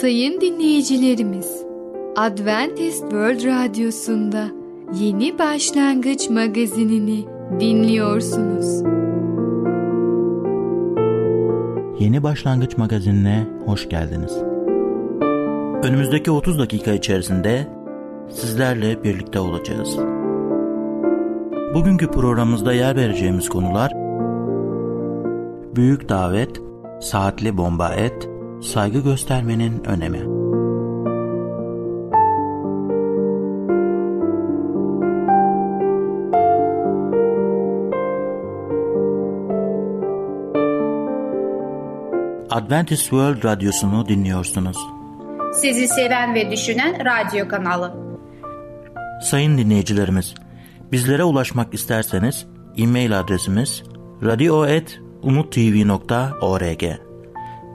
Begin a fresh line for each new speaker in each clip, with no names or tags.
Sayın dinleyicilerimiz, Adventist World Radyosu'nda Yeni Başlangıç magazinini dinliyorsunuz.
Yeni Başlangıç magazinine hoş geldiniz. Önümüzdeki 30 dakika içerisinde sizlerle birlikte olacağız. Bugünkü programımızda yer vereceğimiz konular Büyük davet, saatli bomba et, saygı göstermenin önemi. Adventist World Radyosu'nu dinliyorsunuz.
Sizi seven ve düşünen radyo kanalı.
Sayın dinleyicilerimiz, bizlere ulaşmak isterseniz e-mail adresimiz radio.umutv.org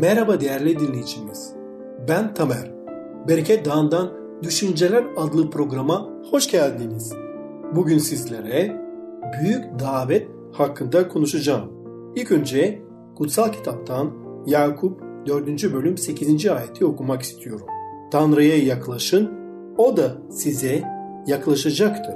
Merhaba değerli dinleyicimiz. Ben Tamer. Bereket Dağı'ndan Düşünceler adlı programa hoş geldiniz. Bugün sizlere büyük davet hakkında konuşacağım. İlk önce kutsal kitaptan Yakup 4. bölüm 8. ayeti okumak istiyorum. Tanrı'ya yaklaşın, o da size yaklaşacaktır.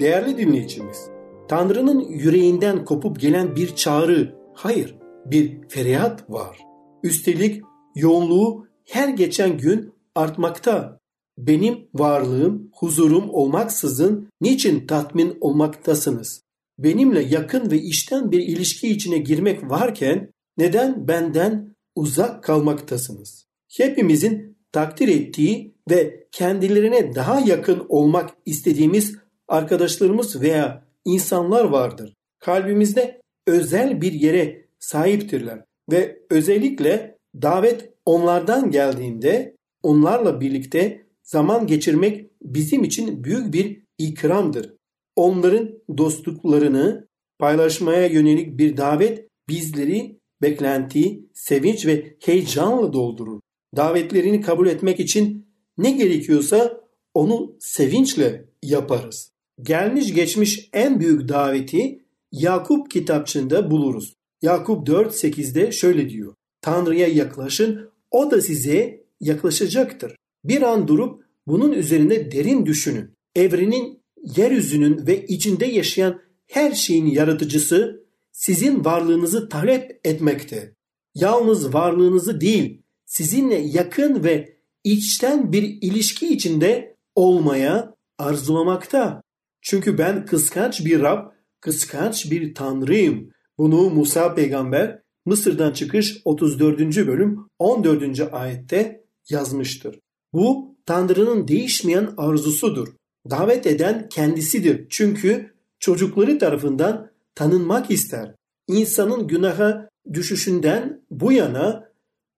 Değerli dinleyicimiz, Tanrı'nın yüreğinden kopup gelen bir çağrı, hayır bir feryat var. Üstelik yoğunluğu her geçen gün artmakta. Benim varlığım, huzurum olmaksızın niçin tatmin olmaktasınız? Benimle yakın ve işten bir ilişki içine girmek varken neden benden uzak kalmaktasınız? Hepimizin takdir ettiği ve kendilerine daha yakın olmak istediğimiz arkadaşlarımız veya insanlar vardır. Kalbimizde özel bir yere sahiptirler ve özellikle davet onlardan geldiğinde onlarla birlikte zaman geçirmek bizim için büyük bir ikramdır. Onların dostluklarını paylaşmaya yönelik bir davet bizleri beklenti, sevinç ve heyecanla doldurur. Davetlerini kabul etmek için ne gerekiyorsa onu sevinçle yaparız. Gelmiş geçmiş en büyük daveti Yakup kitapçığında buluruz. Yakup 4.8'de şöyle diyor. Tanrı'ya yaklaşın, o da size yaklaşacaktır. Bir an durup bunun üzerine derin düşünün. Evrenin, yeryüzünün ve içinde yaşayan her şeyin yaratıcısı sizin varlığınızı talep etmekte. Yalnız varlığınızı değil, sizinle yakın ve içten bir ilişki içinde olmaya arzulamakta. Çünkü ben kıskanç bir Rab, kıskanç bir Tanrıyım. Bunu Musa peygamber Mısır'dan çıkış 34. bölüm 14. ayette yazmıştır. Bu Tanrı'nın değişmeyen arzusudur. Davet eden kendisidir. Çünkü çocukları tarafından tanınmak ister. İnsanın günaha düşüşünden bu yana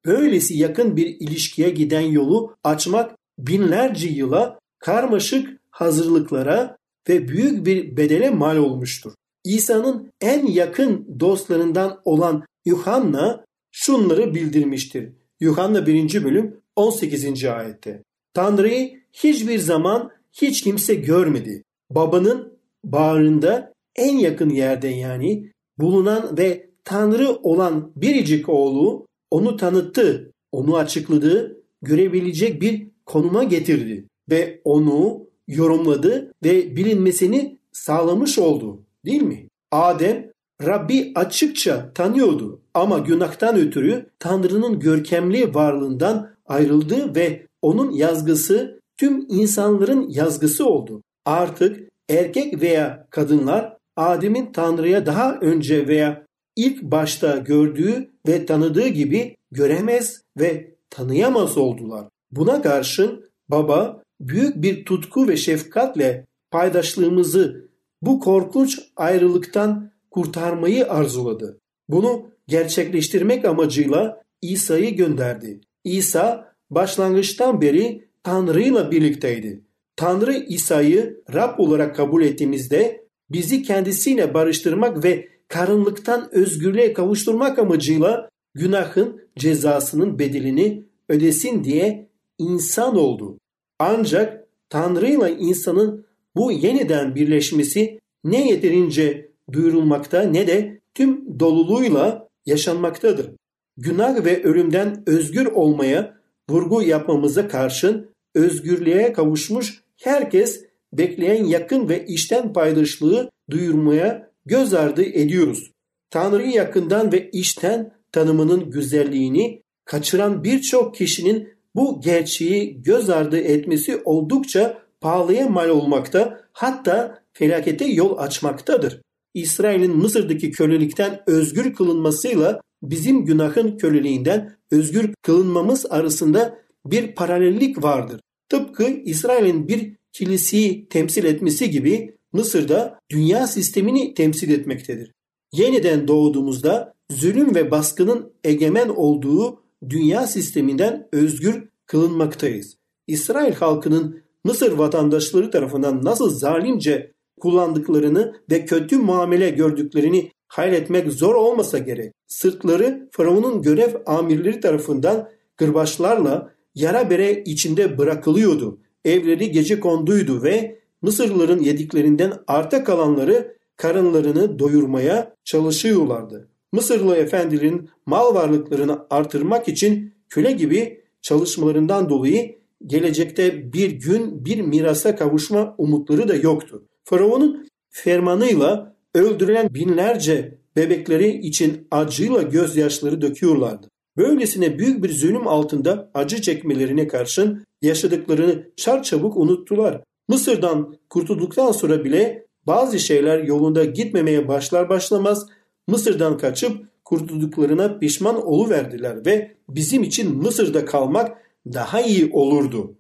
böylesi yakın bir ilişkiye giden yolu açmak binlerce yıla karmaşık hazırlıklara ve büyük bir bedele mal olmuştur. İsa'nın en yakın dostlarından olan Yuhanna şunları bildirmiştir. Yuhanna 1. bölüm 18. ayette. Tanrı'yı hiçbir zaman hiç kimse görmedi. Babanın bağrında en yakın yerde yani bulunan ve Tanrı olan biricik oğlu onu tanıttı, onu açıkladı, görebilecek bir konuma getirdi ve onu yorumladı ve bilinmesini sağlamış oldu. Değil mi? Adem Rabbi açıkça tanıyordu ama günahtan ötürü Tanrı'nın görkemli varlığından ayrıldı ve onun yazgısı tüm insanların yazgısı oldu. Artık erkek veya kadınlar Adem'in Tanrı'ya daha önce veya ilk başta gördüğü ve tanıdığı gibi göremez ve tanıyamaz oldular. Buna karşın baba büyük bir tutku ve şefkatle paydaşlığımızı bu korkunç ayrılıktan kurtarmayı arzuladı. Bunu gerçekleştirmek amacıyla İsa'yı gönderdi. İsa başlangıçtan beri Tanrı ile birlikteydi. Tanrı İsa'yı Rab olarak kabul ettiğimizde bizi kendisiyle barıştırmak ve karınlıktan özgürlüğe kavuşturmak amacıyla günahın cezasının bedelini ödesin diye insan oldu. Ancak Tanrı ile insanın bu yeniden birleşmesi ne yeterince duyurulmakta ne de tüm doluluğuyla yaşanmaktadır. Günah ve ölümden özgür olmaya vurgu yapmamıza karşın özgürlüğe kavuşmuş herkes bekleyen yakın ve işten paydaşlığı duyurmaya göz ardı ediyoruz. Tanrı'yı yakından ve işten tanımının güzelliğini kaçıran birçok kişinin bu gerçeği göz ardı etmesi oldukça pahalıya mal olmakta hatta felakete yol açmaktadır. İsrail'in Mısır'daki kölelikten özgür kılınmasıyla bizim günahın köleliğinden özgür kılınmamız arasında bir paralellik vardır. Tıpkı İsrail'in bir kiliseyi temsil etmesi gibi Mısır'da dünya sistemini temsil etmektedir. Yeniden doğduğumuzda zulüm ve baskının egemen olduğu dünya sisteminden özgür kılınmaktayız. İsrail halkının Mısır vatandaşları tarafından nasıl zalimce kullandıklarını ve kötü muamele gördüklerini hayretmek zor olmasa gerek. Sırtları Firavun'un görev amirleri tarafından kırbaçlarla yara bere içinde bırakılıyordu. Evleri gece konduydu ve Mısırlıların yediklerinden arta kalanları karınlarını doyurmaya çalışıyorlardı. Mısırlı efendilerin mal varlıklarını artırmak için köle gibi çalışmalarından dolayı gelecekte bir gün bir mirasa kavuşma umutları da yoktu. Firavun'un fermanıyla öldürülen binlerce bebekleri için acıyla gözyaşları döküyorlardı. Böylesine büyük bir zulüm altında acı çekmelerine karşın yaşadıklarını çarçabuk unuttular. Mısır'dan kurtulduktan sonra bile bazı şeyler yolunda gitmemeye başlar başlamaz Mısır'dan kaçıp kurtulduklarına pişman oluverdiler ve bizim için Mısır'da kalmak daha iyi olurdu.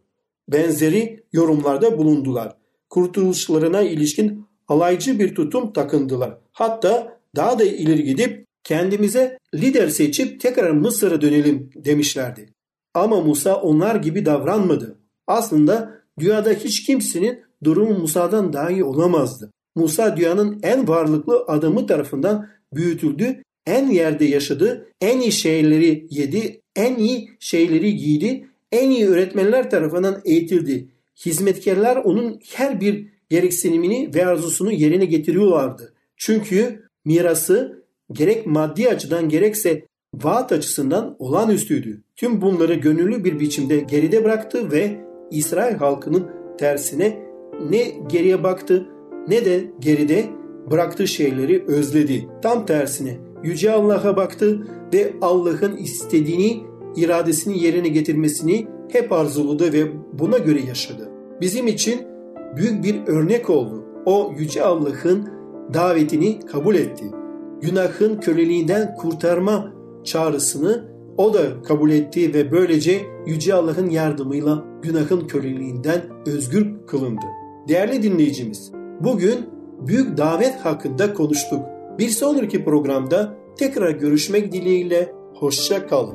Benzeri yorumlarda bulundular. Kurtuluşlarına ilişkin alaycı bir tutum takındılar. Hatta daha da ileri gidip kendimize lider seçip tekrar Mısır'a dönelim demişlerdi. Ama Musa onlar gibi davranmadı. Aslında dünyada hiç kimsenin durumu Musa'dan daha iyi olamazdı. Musa dünyanın en varlıklı adamı tarafından büyütüldü, en yerde yaşadı, en iyi şeyleri yedi, en iyi şeyleri giydi, en iyi öğretmenler tarafından eğitildi. Hizmetkarlar onun her bir gereksinimini ve arzusunu yerine getiriyorlardı. Çünkü mirası gerek maddi açıdan gerekse vaat açısından olağanüstüydü. Tüm bunları gönüllü bir biçimde geride bıraktı ve İsrail halkının tersine ne geriye baktı ne de geride bıraktığı şeyleri özledi. Tam tersine Yüce Allah'a baktı ve Allah'ın istediğini, iradesini yerine getirmesini hep arzuladı ve buna göre yaşadı. Bizim için büyük bir örnek oldu. O Yüce Allah'ın davetini kabul etti. Günahın köleliğinden kurtarma çağrısını o da kabul etti ve böylece Yüce Allah'ın yardımıyla günahın köleliğinden özgür kılındı. Değerli dinleyicimiz, bugün büyük davet hakkında konuştuk. Bir sonraki programda tekrar görüşmek dileğiyle hoşça kalın.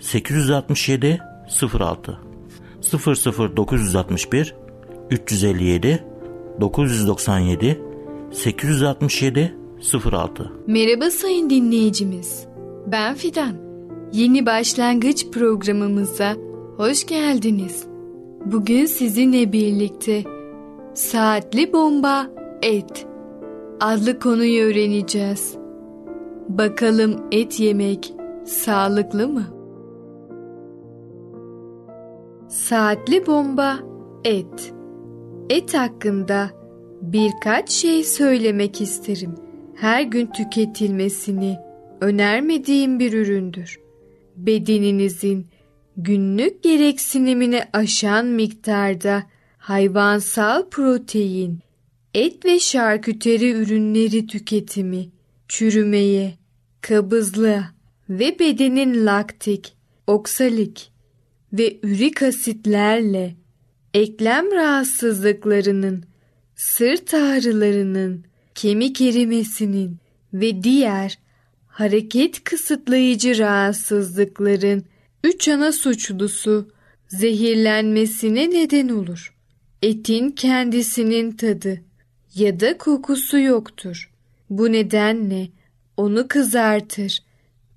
867 06 00961 357 997 867 06
Merhaba sayın dinleyicimiz. Ben Fidan. Yeni başlangıç programımıza hoş geldiniz. Bugün sizinle birlikte Saatli Bomba Et adlı konuyu öğreneceğiz. Bakalım et yemek sağlıklı mı? Saatli Bomba Et Et hakkında birkaç şey söylemek isterim. Her gün tüketilmesini önermediğim bir üründür. bedeninizin günlük gereksinimini aşan miktarda hayvansal protein, et ve şarküteri ürünleri tüketimi, çürümeye, kabızlığa ve bedenin laktik, oksalik ve ürik asitlerle eklem rahatsızlıklarının, sırt ağrılarının, kemik erimesinin ve diğer hareket kısıtlayıcı rahatsızlıkların üç ana suçlusu zehirlenmesine neden olur. Etin kendisinin tadı ya da kokusu yoktur. Bu nedenle onu kızartır,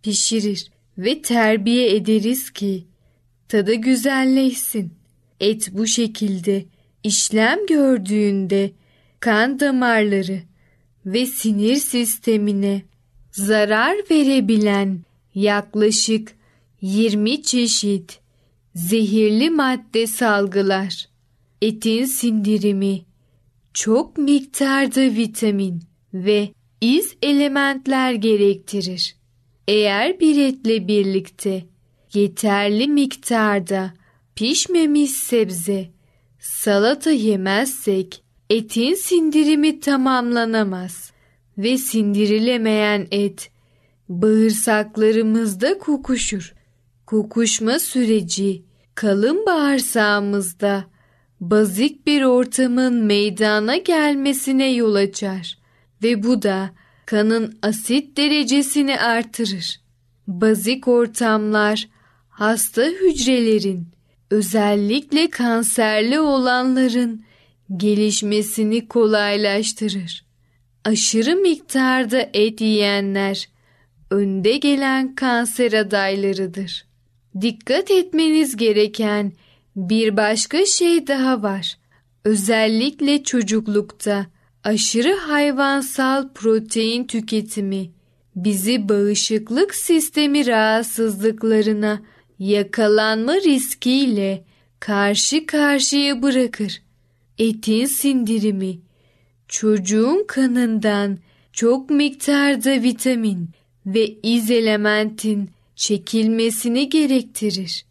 pişirir ve terbiye ederiz ki tadı güzelleşsin. Et bu şekilde işlem gördüğünde kan damarları ve sinir sistemine zarar verebilen yaklaşık 20 çeşit zehirli madde salgılar. Etin sindirimi çok miktarda vitamin ve iz elementler gerektirir. Eğer bir etle birlikte yeterli miktarda pişmemiş sebze, salata yemezsek etin sindirimi tamamlanamaz ve sindirilemeyen et bağırsaklarımızda kokuşur. Kokuşma süreci kalın bağırsağımızda bazik bir ortamın meydana gelmesine yol açar ve bu da kanın asit derecesini artırır. Bazik ortamlar hasta hücrelerin özellikle kanserli olanların gelişmesini kolaylaştırır. Aşırı miktarda et yiyenler önde gelen kanser adaylarıdır. Dikkat etmeniz gereken bir başka şey daha var. Özellikle çocuklukta aşırı hayvansal protein tüketimi bizi bağışıklık sistemi rahatsızlıklarına yakalanma riskiyle karşı karşıya bırakır. Etin sindirimi çocuğun kanından çok miktarda vitamin ve iz elementin çekilmesini gerektirir.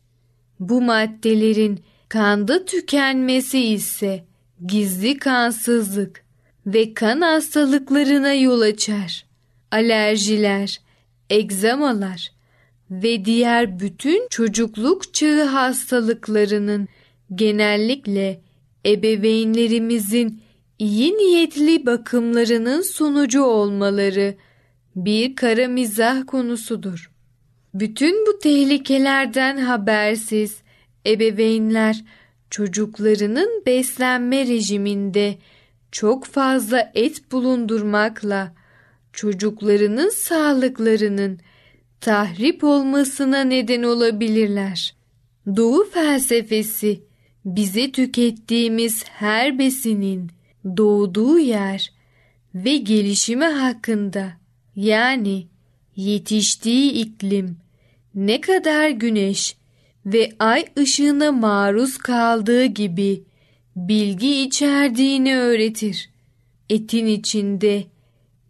Bu maddelerin kanda tükenmesi ise gizli kansızlık ve kan hastalıklarına yol açar. Alerjiler, egzamalar ve diğer bütün çocukluk çağı hastalıklarının genellikle ebeveynlerimizin iyi niyetli bakımlarının sonucu olmaları bir kara mizah konusudur. Bütün bu tehlikelerden habersiz ebeveynler çocuklarının beslenme rejiminde çok fazla et bulundurmakla çocuklarının sağlıklarının tahrip olmasına neden olabilirler. Doğu felsefesi bize tükettiğimiz her besinin doğduğu yer ve gelişimi hakkında yani yetiştiği iklim ne kadar güneş ve ay ışığına maruz kaldığı gibi bilgi içerdiğini öğretir. Etin içinde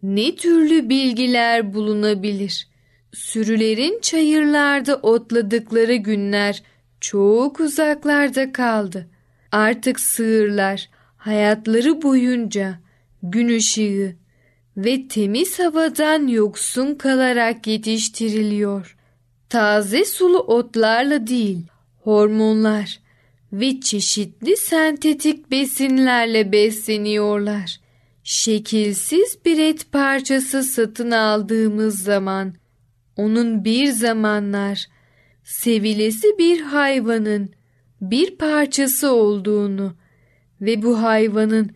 ne türlü bilgiler bulunabilir? Sürülerin çayırlarda otladıkları günler çok uzaklarda kaldı. Artık sığırlar hayatları boyunca gün ışığı ve temiz havadan yoksun kalarak yetiştiriliyor. Taze sulu otlarla değil, hormonlar ve çeşitli sentetik besinlerle besleniyorlar. Şekilsiz bir et parçası satın aldığımız zaman onun bir zamanlar sevilesi bir hayvanın bir parçası olduğunu ve bu hayvanın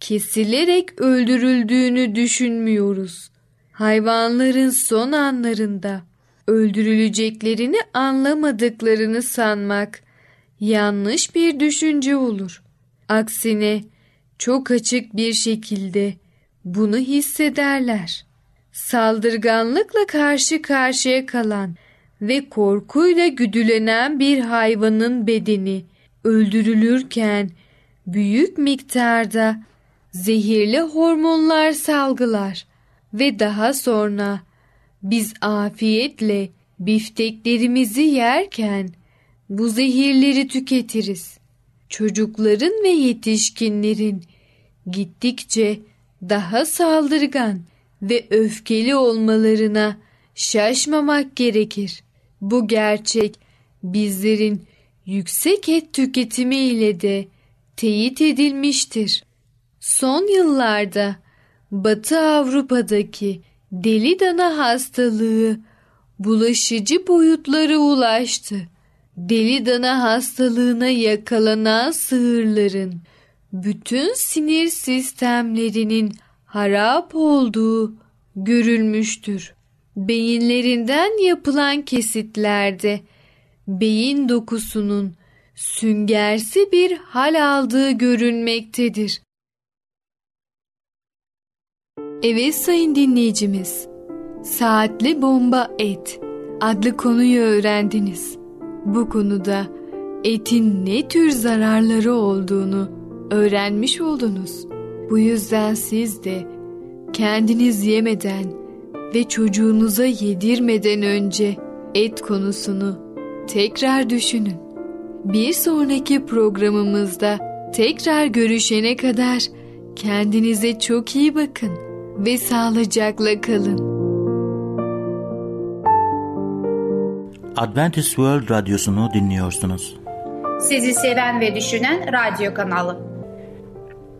kesilerek öldürüldüğünü düşünmüyoruz. Hayvanların son anlarında öldürüleceklerini anlamadıklarını sanmak yanlış bir düşünce olur. Aksine çok açık bir şekilde bunu hissederler. Saldırganlıkla karşı karşıya kalan ve korkuyla güdülenen bir hayvanın bedeni öldürülürken büyük miktarda zehirli hormonlar salgılar ve daha sonra biz afiyetle Bifteklerimizi yerken bu zehirleri tüketiriz. Çocukların ve yetişkinlerin gittikçe daha saldırgan ve öfkeli olmalarına şaşmamak gerekir. Bu gerçek bizlerin yüksek et tüketimi ile de teyit edilmiştir. Son yıllarda Batı Avrupa'daki deli dana hastalığı bulaşıcı boyutlara ulaştı. Deli dana hastalığına yakalanan sığırların bütün sinir sistemlerinin harap olduğu görülmüştür. Beyinlerinden yapılan kesitlerde beyin dokusunun süngersi bir hal aldığı görünmektedir. Evet sayın dinleyicimiz, Saatli Bomba Et adlı konuyu öğrendiniz. Bu konuda etin ne tür zararları olduğunu öğrenmiş oldunuz. Bu yüzden siz de kendiniz yemeden ve çocuğunuza yedirmeden önce et konusunu tekrar düşünün. Bir sonraki programımızda tekrar görüşene kadar kendinize çok iyi bakın ve sağlıcakla kalın.
Adventist World Radyosu'nu dinliyorsunuz.
Sizi seven ve düşünen radyo kanalı.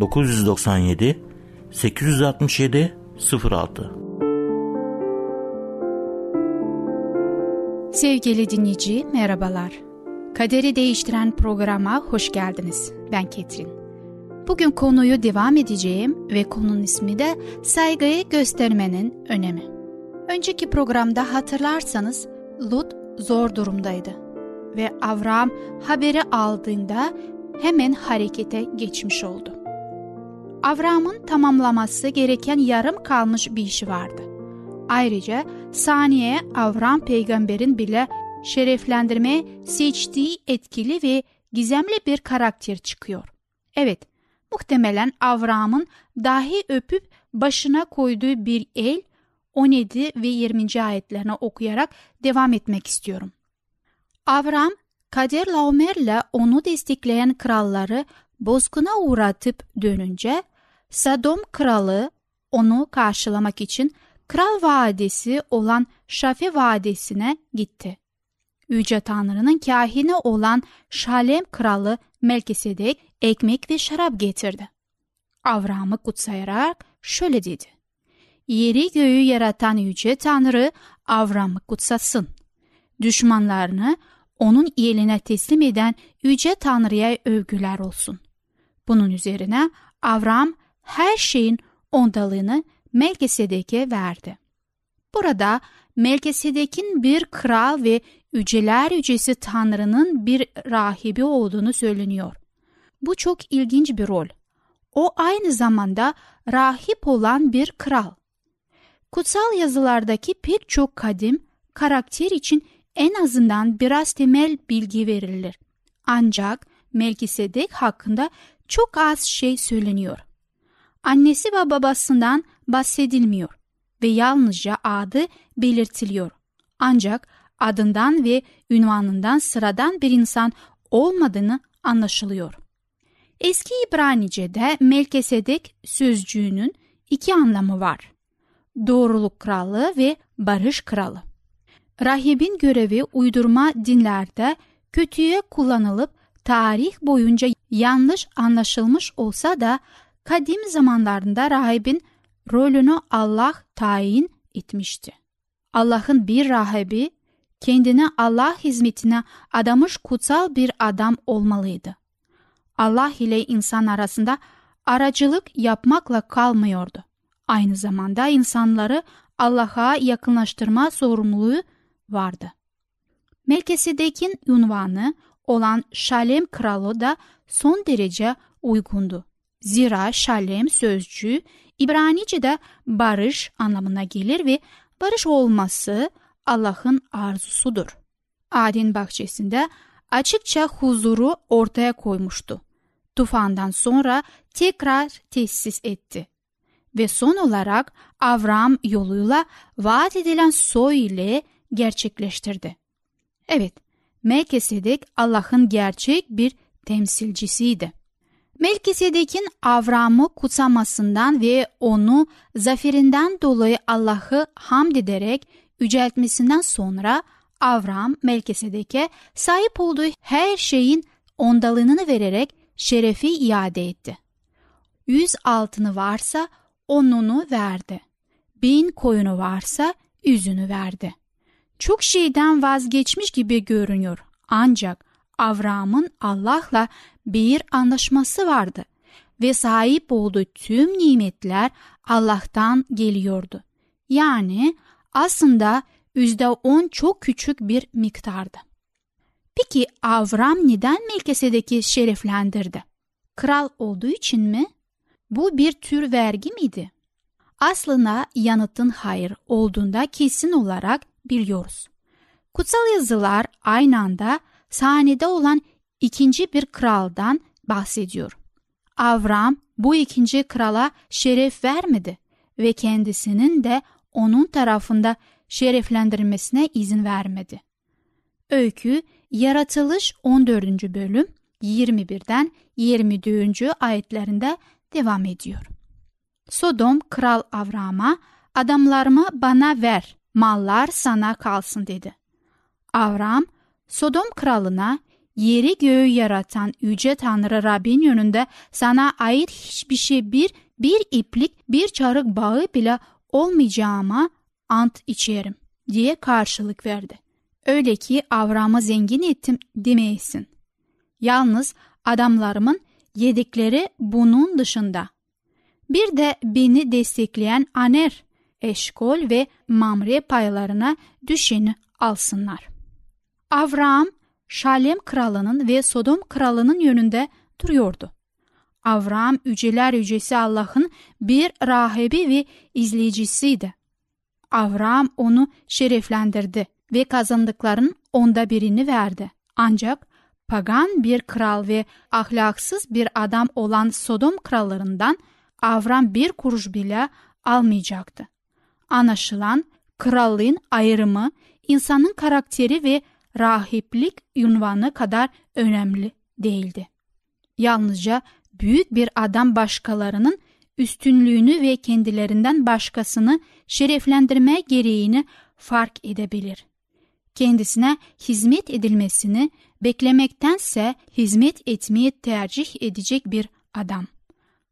997 867 06
Sevgili dinleyici merhabalar. Kaderi değiştiren programa hoş geldiniz. Ben Ketrin. Bugün konuyu devam edeceğim ve konunun ismi de saygıyı göstermenin önemi. Önceki programda hatırlarsanız Lut zor durumdaydı ve Avram haberi aldığında hemen harekete geçmiş oldu. Avram'ın tamamlaması gereken yarım kalmış bir işi vardı. Ayrıca saniye Avram peygamberin bile şereflendirmeye seçtiği etkili ve gizemli bir karakter çıkıyor. Evet, muhtemelen Avram'ın dahi öpüp başına koyduğu bir el 17 ve 20. ayetlerini okuyarak devam etmek istiyorum. Avram, Kadir Laomer'le onu destekleyen kralları bozguna uğratıp dönünce Sadom kralı onu karşılamak için Kral Vadisi olan Şafe Vadisi'ne gitti. Yüce Tanrı'nın kahini olan Şalem kralı Melkisedek ekmek ve şarap getirdi. Avram'ı kutsayarak şöyle dedi. Yeri göğü yaratan Yüce Tanrı Avram'ı kutsasın. Düşmanlarını onun eline teslim eden Yüce Tanrı'ya övgüler olsun. Bunun üzerine Avram her şeyin ondalığını Melkisedek'e verdi. Burada Melkisedek'in bir kral ve yüceler yücesi Tanrı'nın bir rahibi olduğunu söyleniyor. Bu çok ilginç bir rol. O aynı zamanda rahip olan bir kral. Kutsal yazılardaki pek çok kadim karakter için en azından biraz temel bilgi verilir. Ancak Melkisedek hakkında çok az şey söyleniyor. Annesi ve babasından bahsedilmiyor ve yalnızca adı belirtiliyor. Ancak adından ve ünvanından sıradan bir insan olmadığını anlaşılıyor. Eski İbranice'de Melkisedek sözcüğünün iki anlamı var. Doğruluk kralı ve barış kralı. Rahibin görevi uydurma dinlerde kötüye kullanılıp tarih boyunca yanlış anlaşılmış olsa da kadim zamanlarında rahibin rolünü Allah tayin etmişti. Allah'ın bir rahibi kendine Allah hizmetine adamış kutsal bir adam olmalıydı. Allah ile insan arasında aracılık yapmakla kalmıyordu. Aynı zamanda insanları Allah'a yakınlaştırma sorumluluğu vardı. Melkisedek'in unvanı olan Şalem kralı da son derece uygundu. Zira Şalem sözcüğü İbranice'de barış anlamına gelir ve barış olması Allah'ın arzusudur. Adin bahçesinde açıkça huzuru ortaya koymuştu. Tufandan sonra tekrar tesis etti. Ve son olarak Avram yoluyla vaat edilen soy ile gerçekleştirdi. Evet, Melkisedek Allah'ın gerçek bir temsilcisiydi. Melkisedek'in Avram'ı kutsamasından ve onu zaferinden dolayı Allah'ı hamd ederek yüceltmesinden sonra Avram Melkisedek'e sahip olduğu her şeyin ondalığını vererek şerefi iade etti. Yüz altını varsa onunu verdi. Bin koyunu varsa yüzünü verdi. Çok şeyden vazgeçmiş gibi görünüyor. Ancak Avram'ın Allah'la bir anlaşması vardı ve sahip olduğu tüm nimetler Allah'tan geliyordu. Yani aslında yüzde on çok küçük bir miktardı. Peki Avram neden Melkisedek'i şereflendirdi? Kral olduğu için mi? Bu bir tür vergi miydi? Aslında yanıtın hayır olduğunda kesin olarak biliyoruz. Kutsal yazılar aynı anda sahnede olan ikinci bir kraldan bahsediyor. Avram bu ikinci krala şeref vermedi ve kendisinin de onun tarafında şereflendirmesine izin vermedi. Öykü Yaratılış 14. bölüm 21'den 24. ayetlerinde devam ediyor. Sodom kral Avram'a adamlarımı bana ver mallar sana kalsın dedi. Avram Sodom kralına yeri göğü yaratan yüce Tanrı Rabbin yönünde sana ait hiçbir şey bir, bir iplik bir çarık bağı bile olmayacağıma ant içerim diye karşılık verdi. Öyle ki Avram'ı zengin ettim demeyesin. Yalnız adamlarımın yedikleri bunun dışında. Bir de beni destekleyen Aner, Eşkol ve Mamre paylarına düşeni alsınlar. Avram, Şalem kralının ve Sodom kralının yönünde duruyordu. Avram yüceler yücesi Allah'ın bir rahibi ve izleyicisiydi. Avram onu şereflendirdi ve kazandıkların onda birini verdi. Ancak pagan bir kral ve ahlaksız bir adam olan Sodom krallarından Avram bir kuruş bile almayacaktı. Anlaşılan krallığın ayrımı insanın karakteri ve rahiplik ünvanı kadar önemli değildi. Yalnızca büyük bir adam başkalarının üstünlüğünü ve kendilerinden başkasını şereflendirme gereğini fark edebilir. Kendisine hizmet edilmesini beklemektense hizmet etmeyi tercih edecek bir adam.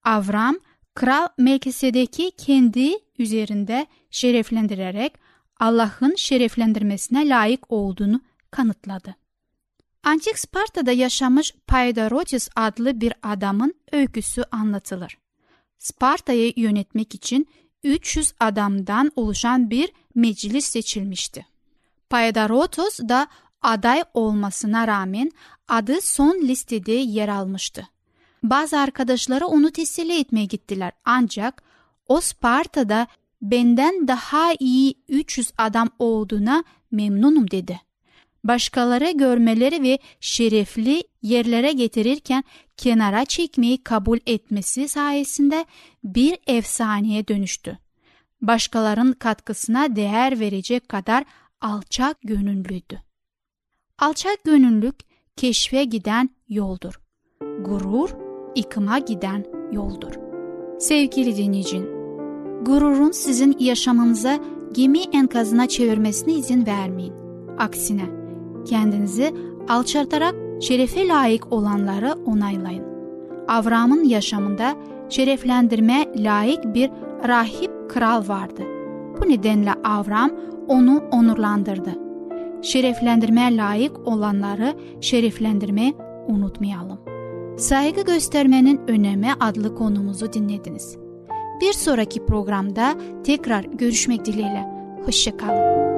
Avram, Kral Melkisedek'i kendi üzerinde şereflendirerek Allah'ın şereflendirmesine layık olduğunu kanıtladı. Antik Sparta'da yaşamış Paidarotis adlı bir adamın öyküsü anlatılır. Sparta'yı yönetmek için 300 adamdan oluşan bir meclis seçilmişti. Paidarotos da aday olmasına rağmen adı son listede yer almıştı. Bazı arkadaşları onu teselli etmeye gittiler ancak o Sparta'da benden daha iyi 300 adam olduğuna memnunum dedi. Başkaları görmeleri ve şerefli yerlere getirirken kenara çekmeyi kabul etmesi sayesinde bir efsaneye dönüştü. Başkalarının katkısına değer verecek kadar alçak gönüllüydü. Alçak gönüllülük keşfe giden yoldur. Gurur yıkıma giden yoldur. Sevgili dinleyicin, gururun sizin yaşamınıza gemi enkazına çevirmesine izin vermeyin. Aksine kendinizi alçaltarak şerefe layık olanları onaylayın. Avram'ın yaşamında şereflendirme layık bir rahip kral vardı. Bu nedenle Avram onu onurlandırdı. Şereflendirmeye layık olanları şereflendirmeyi unutmayalım. Saygı göstermenin önemi adlı konumuzu dinlediniz. Bir sonraki programda tekrar görüşmek dileğiyle. Hoşçakalın.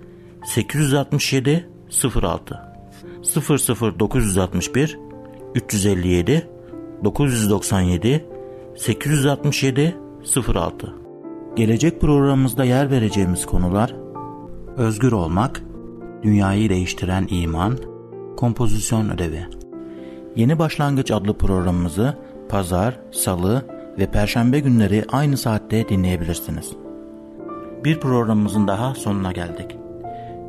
867 06 00961 357 997 867 06 Gelecek programımızda yer vereceğimiz konular Özgür olmak, dünyayı değiştiren iman, kompozisyon ödevi. Yeni Başlangıç adlı programımızı pazar, salı ve perşembe günleri aynı saatte dinleyebilirsiniz. Bir programımızın daha sonuna geldik.